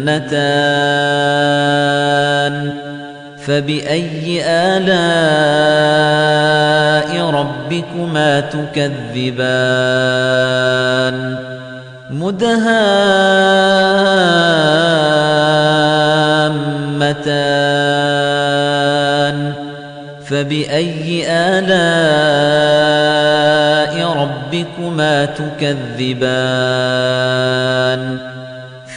جنتان فبأي آلاء ربكما تكذبان مدهامتان فبأي آلاء ربكما تكذبان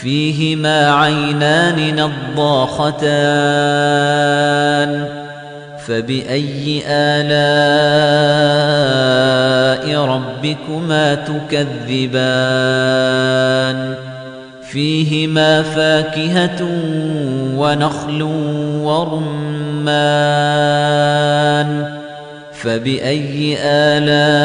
فيهما عينان نضاختان فبأي آلاء ربكما تكذبان؟ فيهما فاكهة ونخل ورمان فبأي آلاء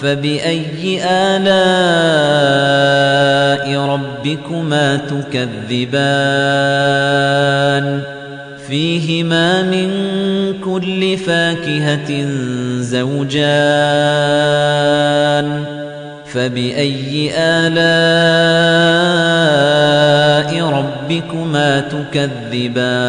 فبأي آلاء ربكما تكذبان فيهما من كل فاكهة زوجان فبأي آلاء ربكما تكذبان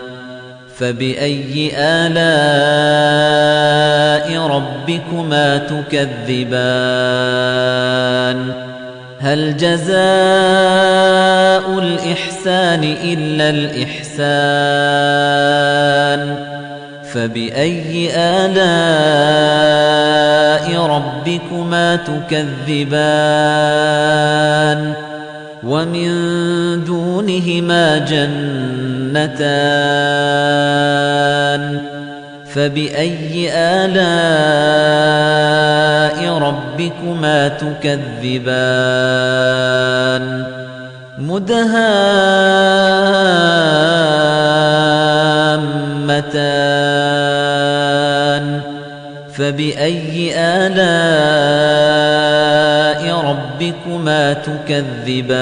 فبأي آلاء ربكما تكذبان؟ هل جزاء الإحسان إلا الإحسان؟ فبأي آلاء ربكما تكذبان؟ ومن دونهما جنتان فبأي آلاء ربكما تكذبان مدهامتان فبأي آلاء ربكما تكذبان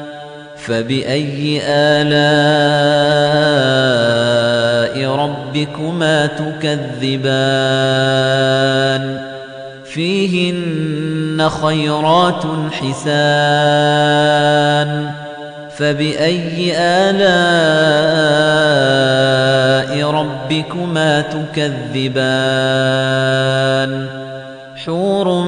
فبأي آلاء ربكما تكذبان؟ فيهن خيرات حسان. فبأي آلاء ربكما تكذبان؟ حور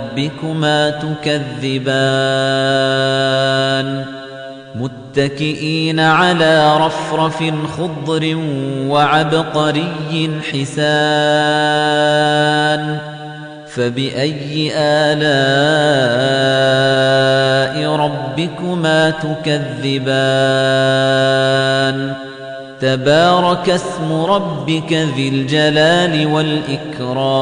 ربكما تكذبان متكئين على رفرف خضر وعبقري حسان فبأي آلاء ربكما تكذبان تبارك اسم ربك ذي الجلال والإكرام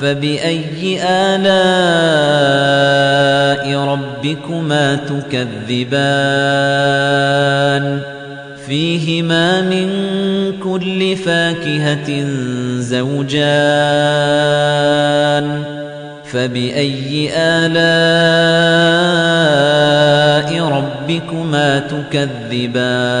فبأي آلاء ربكما تكذبان فيهما من كل فاكهة زوجان فبأي آلاء ربكما تكذبان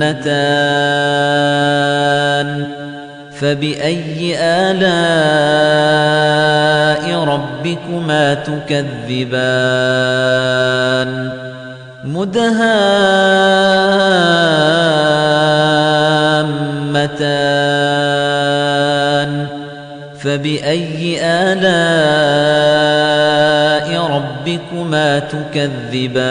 جنتان فبأي آلاء ربكما تكذبان مدهامتان فبأي آلاء ربكما تكذبان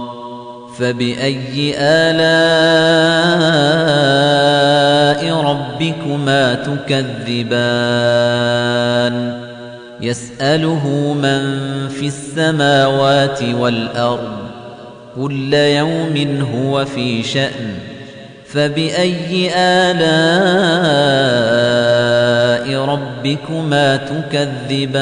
فبأي آلاء ربكما تكذبان؟ يسأله من في السماوات والأرض كل يوم هو في شأن. فبأي آلاء ربكما تكذبان؟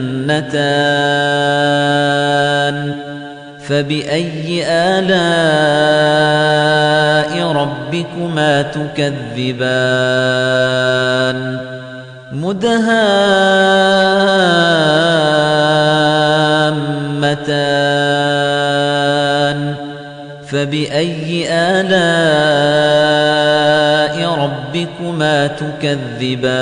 جنتان فبأي آلاء ربكما تكذبان مدهامتان فبأي آلاء ربكما تكذبان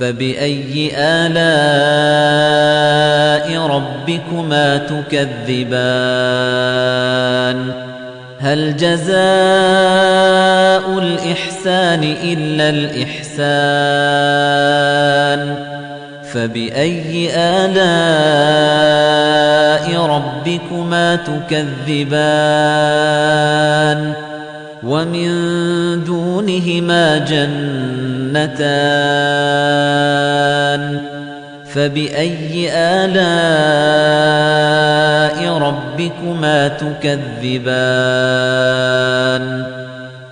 فبأي آلاء ربكما تكذبان؟ هل جزاء الإحسان إلا الإحسان؟ فبأي آلاء ربكما تكذبان؟ ومن دونهما جنتان فبأي آلاء ربكما تكذبان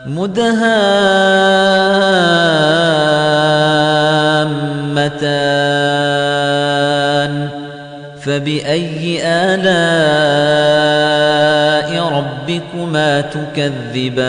مدهامتان فبأي آلاء ربكما تكذبان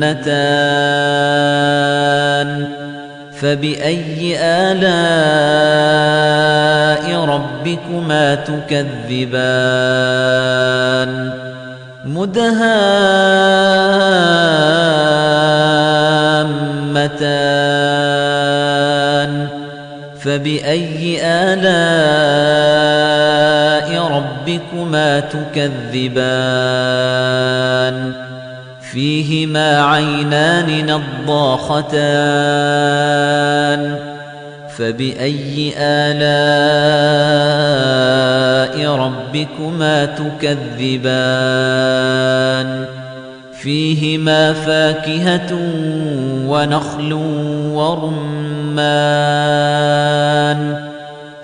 جنتان فبأي آلاء ربكما تكذبان مدهامتان فبأي آلاء ربكما تكذبان فيهما عينان نضاختان فبأي آلاء ربكما تكذبان؟ فيهما فاكهة ونخل ورمان.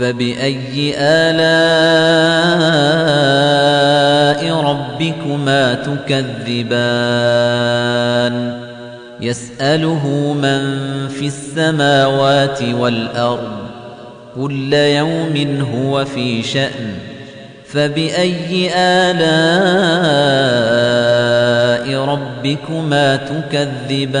فبأي آلاء ربكما تكذبان يسأله من في السماوات والأرض كل يوم هو في شأن فبأي آلاء ربكما تكذبان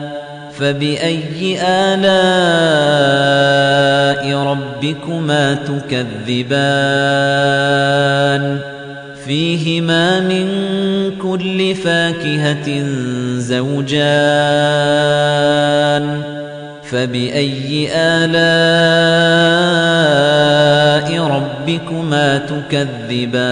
فبأي آلاء ربكما تكذبان؟ فيهما من كل فاكهة زوجان. فبأي آلاء ربكما تكذبان؟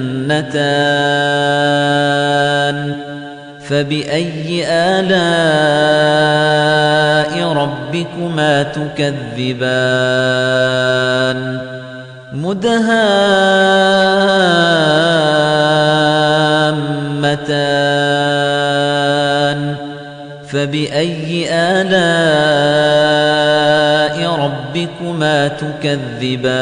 جنتان فبأي آلاء ربكما تكذبان مدهامتان فبأي آلاء ربكما تكذبان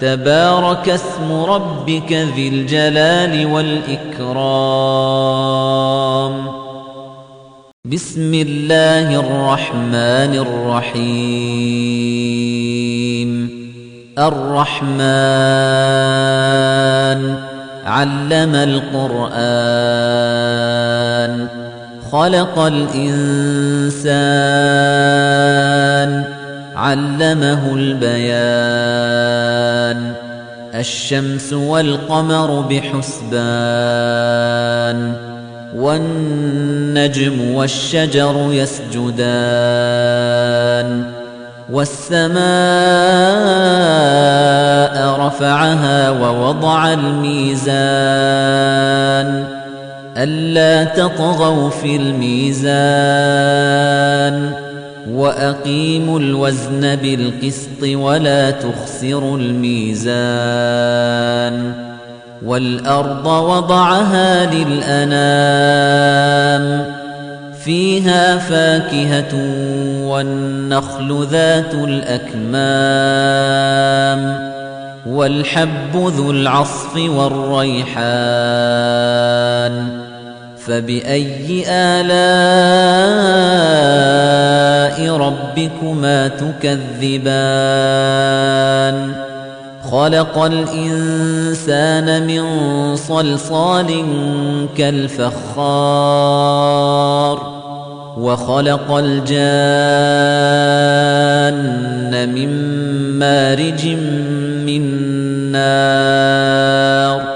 تبارك اسم ربك ذي الجلال والإكرام. بسم الله الرحمن الرحيم. الرحمن علم القرآن. خلق الإنسان علمه البيان. الشمس والقمر بحسبان والنجم والشجر يسجدان والسماء رفعها ووضع الميزان. ألا تطغوا في الميزان. وأقيموا الوزن بالقسط ولا تخسروا الميزان والأرض وضعها للأنام فيها فاكهة والنخل ذات الأكمام والحب ذو العصف والريحان فبأي آلاء ربكما تكذبان؟ خلق الإنسان من صلصال كالفخار وخلق الجان من مارج من نار.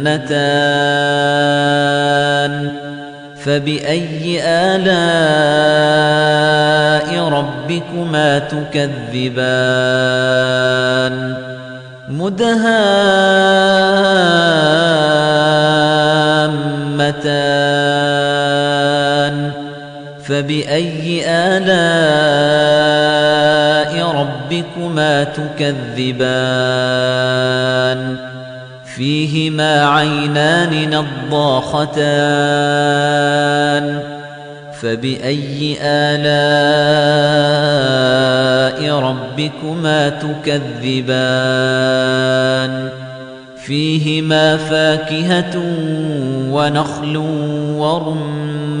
جنتان فبأي آلاء ربكما تكذبان مدهامتان فبأي آلاء ربكما تكذبان فيهما عينان نضاختان فبأي آلاء ربكما تكذبان فيهما فاكهة ونخل ورمان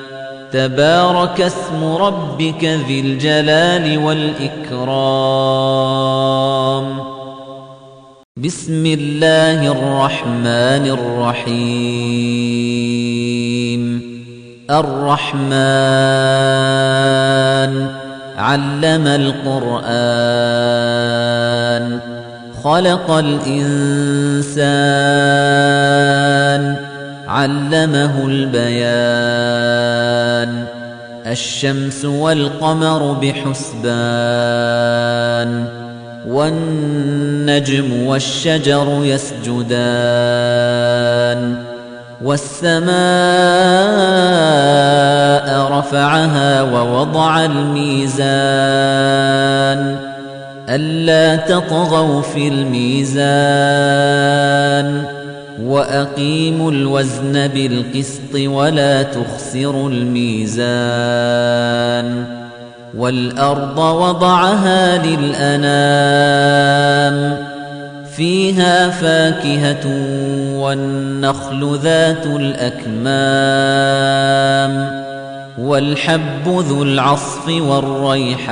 تبارك اسم ربك ذي الجلال والإكرام. بسم الله الرحمن الرحيم. الرحمن علم القرآن. خلق الإنسان علمه البيان. الشمس والقمر بحسبان. والنجم والشجر يسجدان. والسماء رفعها ووضع الميزان. ألا تطغوا في الميزان. وأقيموا الوزن بالقسط ولا تخسروا الميزان والأرض وضعها للأنام فيها فاكهة والنخل ذات الأكمام والحب ذو العصف والريحان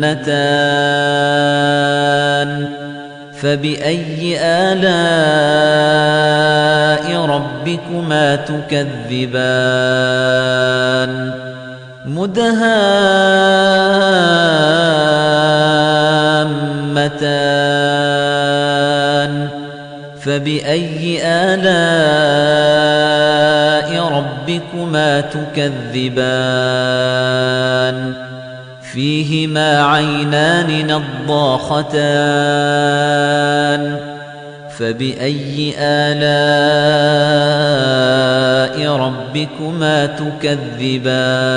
جنتان فبأي آلاء ربكما تكذبان مدهامتان فبأي آلاء ربكما تكذبان فيهما عينان نضاختان فبأي آلاء ربكما تكذبان؟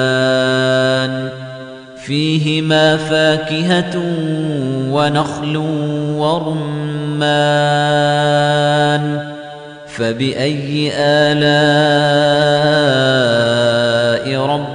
فيهما فاكهة ونخل ورمان فبأي آلاء ربكما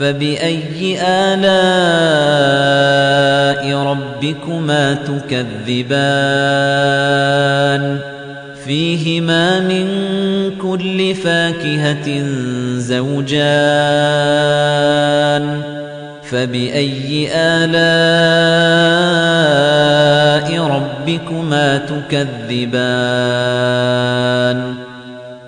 فبأي آلاء ربكما تكذبان؟ فيهما من كل فاكهة زوجان. فبأي آلاء ربكما تكذبان؟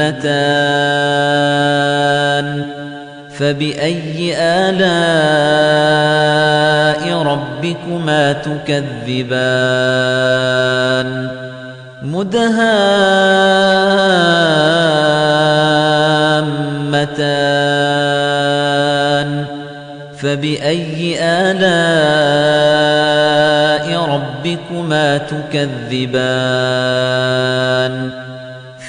جنتان فبأي آلاء ربكما تكذبان مدهامتان فبأي آلاء ربكما تكذبان